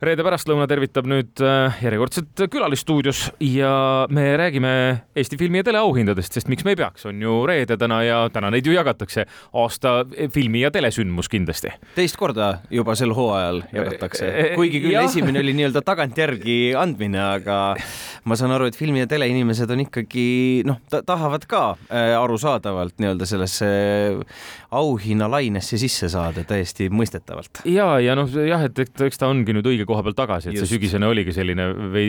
reede pärastlõuna tervitab nüüd äh, järjekordselt külalisstuudios ja me räägime Eesti filmi ja teleauhindadest, sest miks me ei peaks, on ju reede täna ja täna neid ju jagatakse. aasta filmi ja telesündmus kindlasti. teist korda juba sel hooajal jagatakse, äh, äh, kuigi küll ja. esimene oli nii-öelda tagantjärgi andmine, aga ma saan aru, et filmi ja teleinimesed on ikkagi noh ta, tahavad ka arusaadavalt nii-öelda sellesse auhinnalainesse sisse saada täiesti mõistetavalt. ja, ja noh, jah, et eks ta ongi nüüd õige koha peal tagasi, et Just. see sügisene oligi selline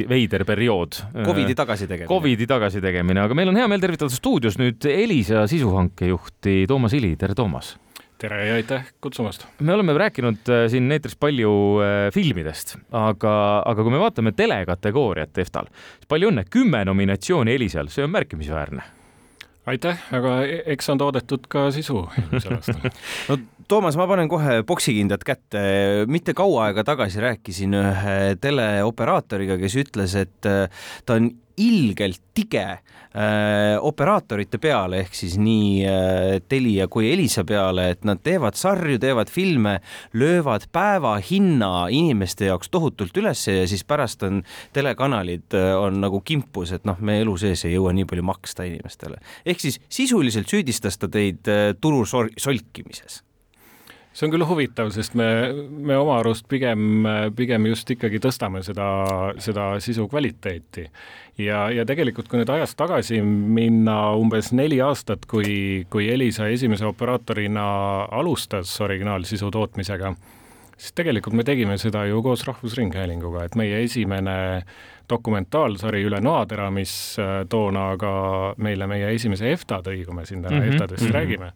veider periood. Covidi tagasitegemine. Covidi tagasitegemine, aga meil on hea meel tervitada stuudios nüüd Elisa sisuhanke juhti Toomas Ili, tere Toomas tere ja aitäh kutsumast! me oleme rääkinud äh, siin eetris palju äh, filmidest, aga, aga kui me vaatame telekategooriat EFTA-l, siis palju õnne, kümme nominatsiooni Elisal, see on märkimisväärne aitäh, aga e-, eks on toodetud ka sisu eelmisel aastal no Toomas, ma panen kohe poksikindad kätte. mitte kaua aega tagasi rääkisin ühe teleoperaatoriga, kes ütles, et äh, ta on ilgelt tige äh, operaatorite peale ehk siis nii äh, Telia kui Elisa peale, et nad teevad sarju, teevad filme, löövad päevahinna inimeste jaoks tohutult ülesse ja siis pärast on telekanalid äh, on nagu kimpus, et noh, me elu sees ei jõua nii palju maksta inimestele. ehk siis sisuliselt süüdistas ta teid äh, turu solkimises see on küll huvitav, sest me, me oma arust pigem, pigem just ikkagi tõstame seda, seda sisu kvaliteeti. ja, ja tegelikult, kui nüüd ajas tagasi minna umbes neli aastat, kui, kui Elisa esimese operaatorina alustas originaalsisu tootmisega, siis tegelikult me tegime seda ju koos Rahvusringhäälinguga, et meie esimene dokumentaalsari Üle noatera, mis äh, toona ka meile meie esimese EFTA tõi, kui me siin täna mm -hmm. EFTA-dest mm -hmm. räägime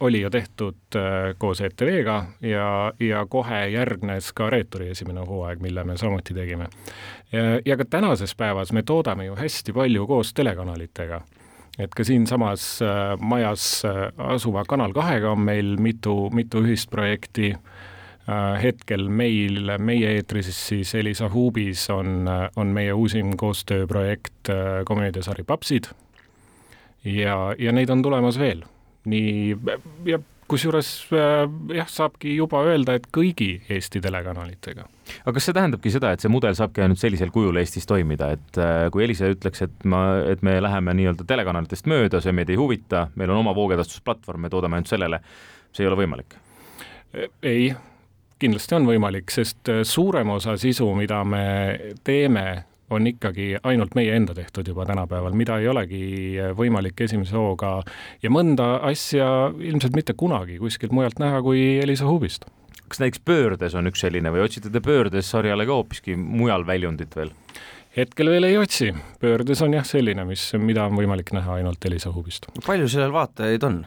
oli ju tehtud äh, koos ETV-ga ja, ja kohe järgnes ka Reeturi esimene hooaeg, mille me samuti tegime. ja ka tänases päevas me toodame ju hästi palju koos telekanalitega et ka siinsamas äh, majas asuva Kanal kahega on meil mitu, mitu ühist projekti. hetkel meil, meie eetris siis Elisa Huubis on, on meie uusim koostööprojekt komöödiasari Papsid. ja, ja neid on tulemas veel nii ja kusjuures äh, jah, saabki juba öelda, et kõigi Eesti telekanalitega. aga kas see tähendabki seda, et see mudel saabki ainult sellisel kujul Eestis toimida, et äh, kui Elisa ütleks, et ma, et me läheme nii-öelda telekanalitest mööda, see meid ei huvita, meil on oma voogedastusplatvorm, me toodame ainult sellele, see ei ole võimalik? ei, kindlasti on võimalik, sest äh, suurem osa sisu, mida me teeme on ikkagi ainult meie enda tehtud juba tänapäeval, mida ei olegi võimalik esimese hooga ja mõnda asja ilmselt mitte kunagi kuskilt mujalt näha kui Elisa Hubist. kas näiteks Pöördes on üks selline või otsite te Pöördes sarjale ka hoopiski mujal väljundit veel? hetkel veel ei otsi, Pöördes on jah selline, mis, mida on võimalik näha ainult Elisa Hubist. palju sellel vaatajaid on?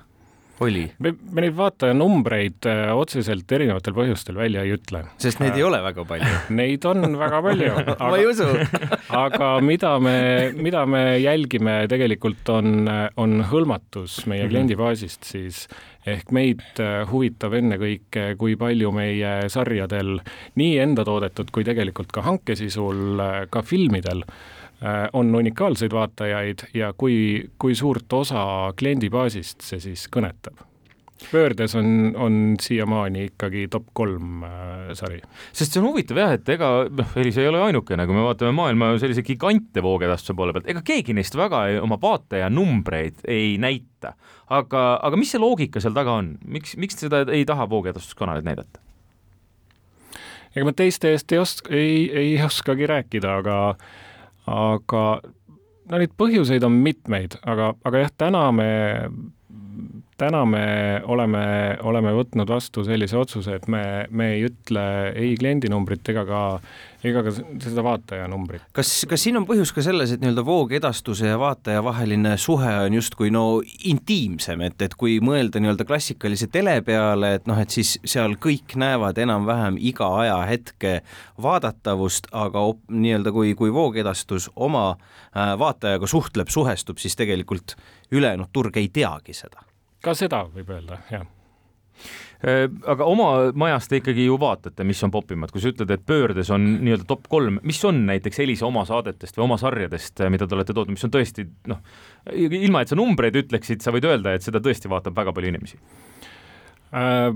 Oli? me, me neid vaatajanumbreid äh, otseselt erinevatel põhjustel välja ei ütle. sest neid äh, ei ole väga palju Neid on väga palju aga, ma ei usu aga mida me, mida me jälgime tegelikult on, on hõlmatus meie mhm. kliendibaasist siis ehk meid äh, huvitab ennekõike, kui palju meie sarjadel nii enda toodetud kui tegelikult ka hankesisul, ka filmidel Äh, on unikaalseid vaatajaid ja kui, kui suurt osa kliendibaasist see siis kõnetab? pöördes on, on siiamaani ikkagi top kolm äh, sari. sest see on huvitav jah, et ega noh, Elis ei ole ainukene, kui me vaatame maailma sellise gigante voogedastuse poole pealt, ega keegi neist väga ei, oma vaatajanumbreid ei näita. aga, aga mis see loogika seal taga on, miks, miks seda ei taha voogedastuskanalit näidata? ega ma teiste eest ei oska, ei, ei oskagi rääkida, aga aga no neid põhjuseid on mitmeid, aga, aga jah, täna me, täna me oleme, oleme võtnud vastu sellise otsuse, et me, me ei ütle ei kliendinumbrit ega ka ega ka seda vaatajanumbrit. kas, kas siin on põhjus ka selles, et nii-öelda voogedastuse ja vaataja vaheline suhe on justkui no intiimsem, et, et kui mõelda nii-öelda klassikalise tele peale, et noh, et siis seal kõik näevad enam-vähem iga ajahetke vaadatavust, aga nii-öelda kui, kui voogedastus oma äh, vaatajaga suhtleb, suhestub, siis tegelikult ülejäänud turg ei teagi seda. ka seda võib öelda, jah aga oma majas te ikkagi ju vaatate, mis on popimad, kui sa ütled, et pöördes on nii-öelda top kolm, mis on näiteks Elisa oma saadetest või oma sarjadest, mida te olete tootnud, mis on tõesti noh, ilma et sa numbreid ütleksid, sa võid öelda, et seda tõesti vaatab väga palju inimesi äh,?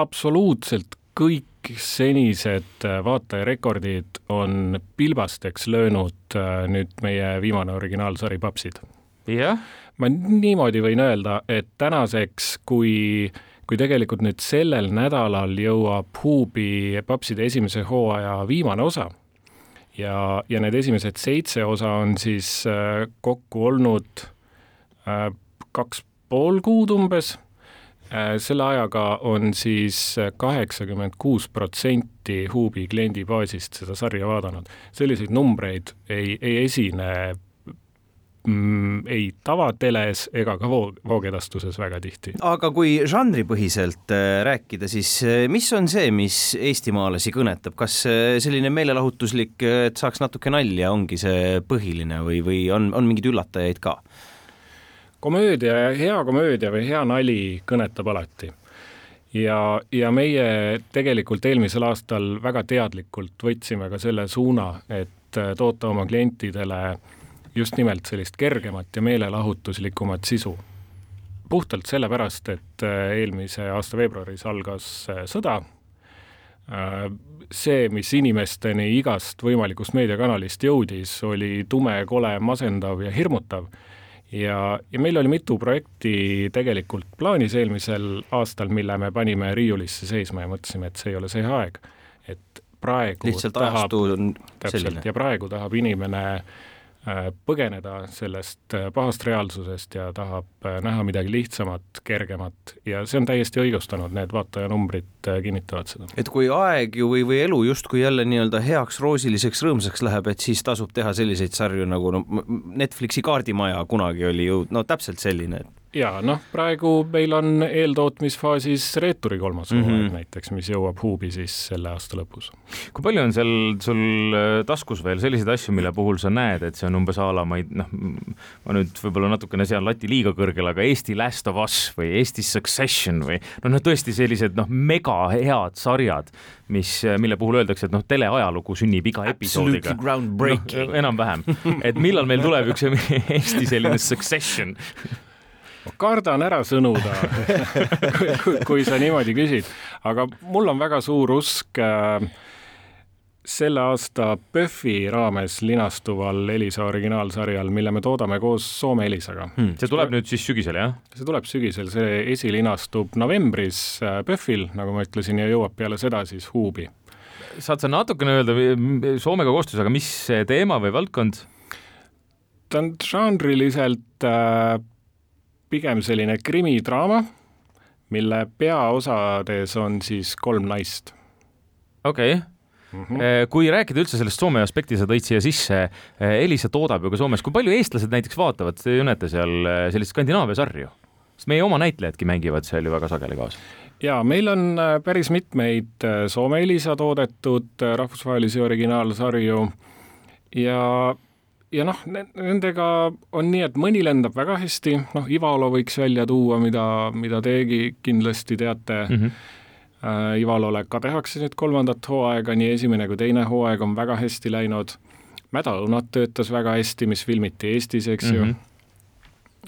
absoluutselt kõik senised vaatajarekordid on pilbasteks löönud nüüd meie viimane originaalsari Papsid. Jah. ma niimoodi võin öelda, et tänaseks, kui kui tegelikult nüüd sellel nädalal jõuab Huubi Papside esimese hooaja viimane osa ja, ja need esimesed seitse osa on siis äh, kokku olnud äh, kaks pool kuud umbes äh,. selle ajaga on siis kaheksakümmend kuus protsenti Huubi kliendibaasist seda sarja vaadanud. selliseid numbreid ei, ei esine mm, ei tavateles ega ka voog, voogedastuses väga tihti. aga kui žanripõhiselt äh, rääkida, siis äh, mis on see, mis eestimaalasi kõnetab, kas äh, selline meelelahutuslik, et saaks natuke nalja, ongi see põhiline või, või on, on mingeid üllatajaid ka? komöödia hea komöödia või hea nali kõnetab alati ja, ja meie tegelikult eelmisel aastal väga teadlikult võtsime ka selle suuna, et toota oma klientidele äh, just nimelt sellist kergemat ja meelelahutuslikumat sisu. puhtalt sellepärast, et äh, eelmise aasta veebruaris algas äh, sõda, äh, see, mis inimesteni igast võimalikust meediakanalist jõudis, oli tume, kole, masendav ja hirmutav ja, ja meil oli mitu projekti tegelikult plaanis eelmisel aastal, mille me panime riiulisse seisma ja mõtlesime, et see ei ole see aeg. et praegu lihtsalt on selline. ja praegu tahab inimene Äh, põgeneda sellest äh, pahast reaalsusest ja tahab äh, näha midagi lihtsamat, kergemat ja see on täiesti õigustanud, need vaatajanumbrid kinnitavad seda. et kui aeg ju või, või elu justkui jälle nii-öelda heaks, roosiliseks, rõõmsaks läheb, et siis tasub teha selliseid sarju nagu no Netflixi kaardimaja kunagi oli ju no täpselt selline, et ja noh, praegu meil on eeltootmisfaasis Reeturi kolmas hooaeg mm -hmm. näiteks, mis jõuab Huubi siis selle aasta lõpus. kui palju on seal sul äh, taskus veel selliseid asju, mille puhul sa näed, et see on umbes a la, ma ei noh, ma nüüd võib-olla natukene sean lati liiga kõrgele, aga Eesti Last of Us või Eesti Succession või noh, noh tõesti sellised noh, mega head sarjad, mis, mille puhul öeldakse, et noh, teleajalugu sünnib iga episoodiga. No, enam-vähem, et millal meil tuleb üks Eesti selline Succession ma kardan ära sõnuda kui, kui, kui sa niimoodi küsid, aga mul on väga suur usk äh, selle aasta PÖFFi raames linastuval Elisa originaalsarjal, mille me toodame koos Soome Elisaga hmm.. see tuleb nüüd siis sügisel, jah? see tuleb sügisel, see esilinastub novembris äh, PÖFFil, nagu ma ütlesin, ja jõuab peale seda siis Huubi. saad sa natukene öelda Soomega koostöös, aga mis teema või valdkond? ta on žanriliselt äh, pigem selline krimidraama, mille peaosades on siis kolm naist. okei okay. Mm -hmm. kui rääkida üldse sellest Soome aspekti, sa tõid siia sisse, eh, Elisa toodab ju ka Soomes, kui palju eestlased näiteks vaatavad, te ju näete seal eh, selliseid Skandinaavia sarju? sest meie oma näitlejadki mängivad seal ju väga sageli kaasa. ja meil on päris mitmeid Soome Elisa toodetud rahvusvahelisi originaalsarju ja ja noh, nendega on nii, et mõni lendab väga hästi, noh, Ivalo võiks välja tuua, mida, mida teiegi kindlasti teate mm. -hmm. Ivalole ka tehakse nüüd kolmandat hooaega, nii esimene kui teine hooaeg on väga hästi läinud. Mädaõunad töötas väga hästi, mis filmiti Eestis, eks mm -hmm. ju. Mhm.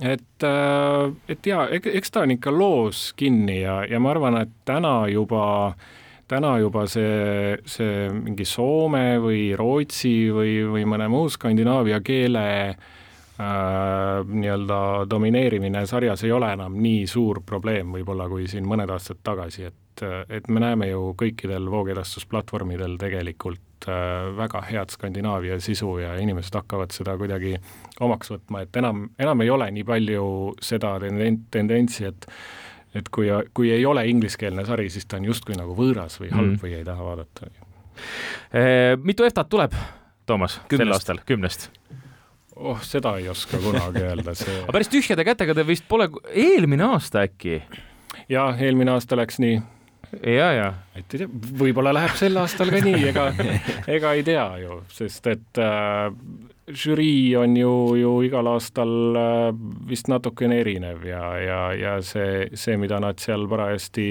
et, äh, et jaa, eks ta on ikka loos kinni ja, ja ma arvan, et täna juba äh, täna juba see, see mingi soome või rootsi või, või mõne muu Skandinaavia keele äh, nii-öelda domineerimine sarjas ei ole enam nii suur probleem võib-olla kui siin mõned aastad tagasi, et, et me näeme ju kõikidel voogedastusplatvormidel tegelikult äh, väga head Skandinaavia sisu ja inimesed hakkavad seda kuidagi omaks võtma, et enam, enam ei ole nii palju seda tendentsi, et et kui, kui ei ole ingliskeelne sari, siis ta on justkui nagu võõras või halb mm. või ei taha vaadata. Eh, mitu EFTA-t tuleb, Toomas, sel aastal, kümnest? oh, seda ei oska kunagi öelda, see aga päris tühjade kätega te vist pole, eelmine aasta äkki? jaa, eelmine aasta läks nii ja, ja. et ei tea, võib-olla läheb sel aastal ka nii, ega, ega ei tea ju, sest et äh, žürii on ju, ju igal aastal äh, vist natukene erinev ja, ja, ja see, see, mida nad seal parajasti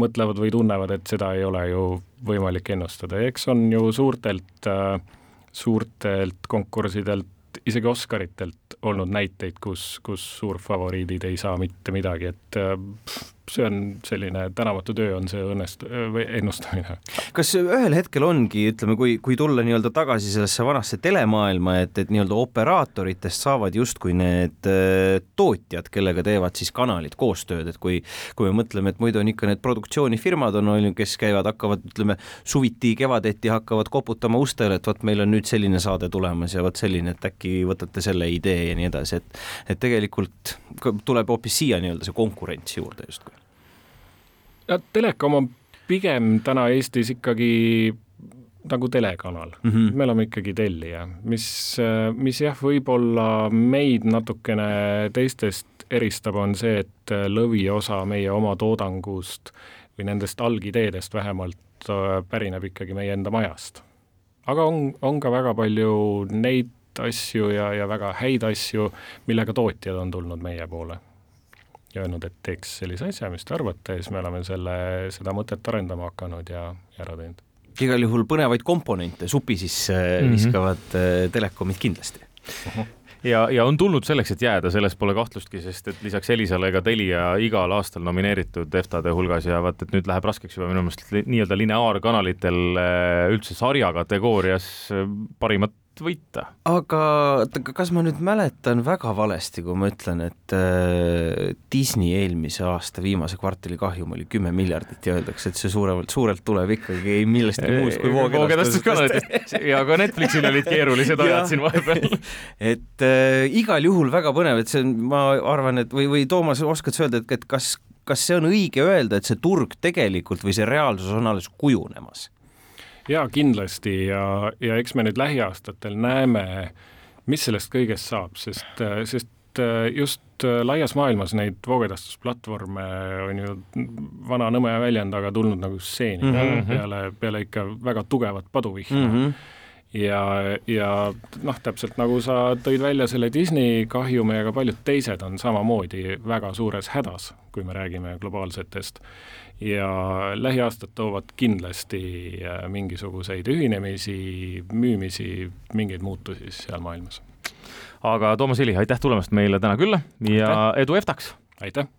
mõtlevad või tunnevad, et seda ei ole ju võimalik ennustada, eks on ju suurtelt äh,, suurtelt konkurssidelt, isegi Oscaritelt olnud näiteid, kus, kus suurfavoriidid ei saa mitte midagi, et äh, see on selline tänamatu töö, on see õnnest- või ennustamine. kas ühel hetkel ongi, ütleme, kui, kui tulla nii-öelda tagasi sellesse vanasse telemaailma, et, et nii-öelda operaatoritest saavad justkui need äh, tootjad, kellega teevad siis kanalid koostööd, et kui, kui me mõtleme, et muidu on ikka need produktsioonifirmad on, on ju, kes käivad, hakkavad, ütleme, suviti, kevadeti hakkavad koputama ustele, et vot meil on nüüd selline saade tulemas ja vot selline, et äkki võtate selle idee ja nii edasi, et, et tegelikult tuleb hoopis siia nii-öelda see konkurents juurde justkui ja Telekom on pigem täna Eestis ikkagi nagu telekanal mm. -hmm. me oleme ikkagi tellija, mis, mis jah, võib-olla meid natukene teistest eristab, on see, et lõviosa meie oma toodangust või nendest algideedest vähemalt pärineb ikkagi meie enda majast. aga on, on ka väga palju neid asju ja, ja väga häid asju, millega tootjad on tulnud meie poole ja öelnud, et teeks sellise asja, mis te arvate, ja siis me oleme selle, seda mõtet arendama hakanud ja, ja ära teinud. igal juhul põnevaid komponente supi sisse mm -hmm. viskavad äh, telekomid kindlasti uh. -huh ja, ja on tulnud selleks, et jääda, selles pole kahtlustki, sest et lisaks Elisale ka Telia igal aastal nomineeritud EFTA-de hulgas ja vaat, et nüüd läheb raskeks juba minu meelest nii-öelda lineaarkanalitel äh, üldse sarja kategoorias äh, parimat võita. aga kas ma nüüd mäletan väga valesti, kui ma ütlen, et äh, Disney eelmise aasta viimase kvartali kahjum oli kümme miljardit ja öeldakse, et see suuremalt, suurelt tuleb ikkagi millestki muust kui voogedastuskanalitest ja ka Netflixil olid keerulised ajad siin vahepeal et äh, igal juhul väga põnev, et see on, ma arvan, et või, või Toomas, oskad sa öelda, et, et kas, kas see on õige öelda, et see turg tegelikult või see reaalsus on alles kujunemas? Jaa, kindlasti ja, ja eks me nüüd lähiaastatel näeme, mis sellest kõigest saab, sest, sest just laias maailmas neid voogedastusplatvorme on ju vana nõme väljend, aga tulnud nagu stseeni mm -hmm. peale, peale ikka väga tugevat paduvihma mm. -hmm ja, ja noh, täpselt nagu sa tõid välja selle Disney kahjumi, aga paljud teised on samamoodi väga suures hädas, kui me räägime globaalsetest ja lähiaastad toovad kindlasti äh, mingisuguseid ühinemisi, müümisi, mingeid muutusi seal maailmas. aga Toomas Ili, aitäh tulemast meile täna külla ja aitäh. edu EFTA-ks! aitäh!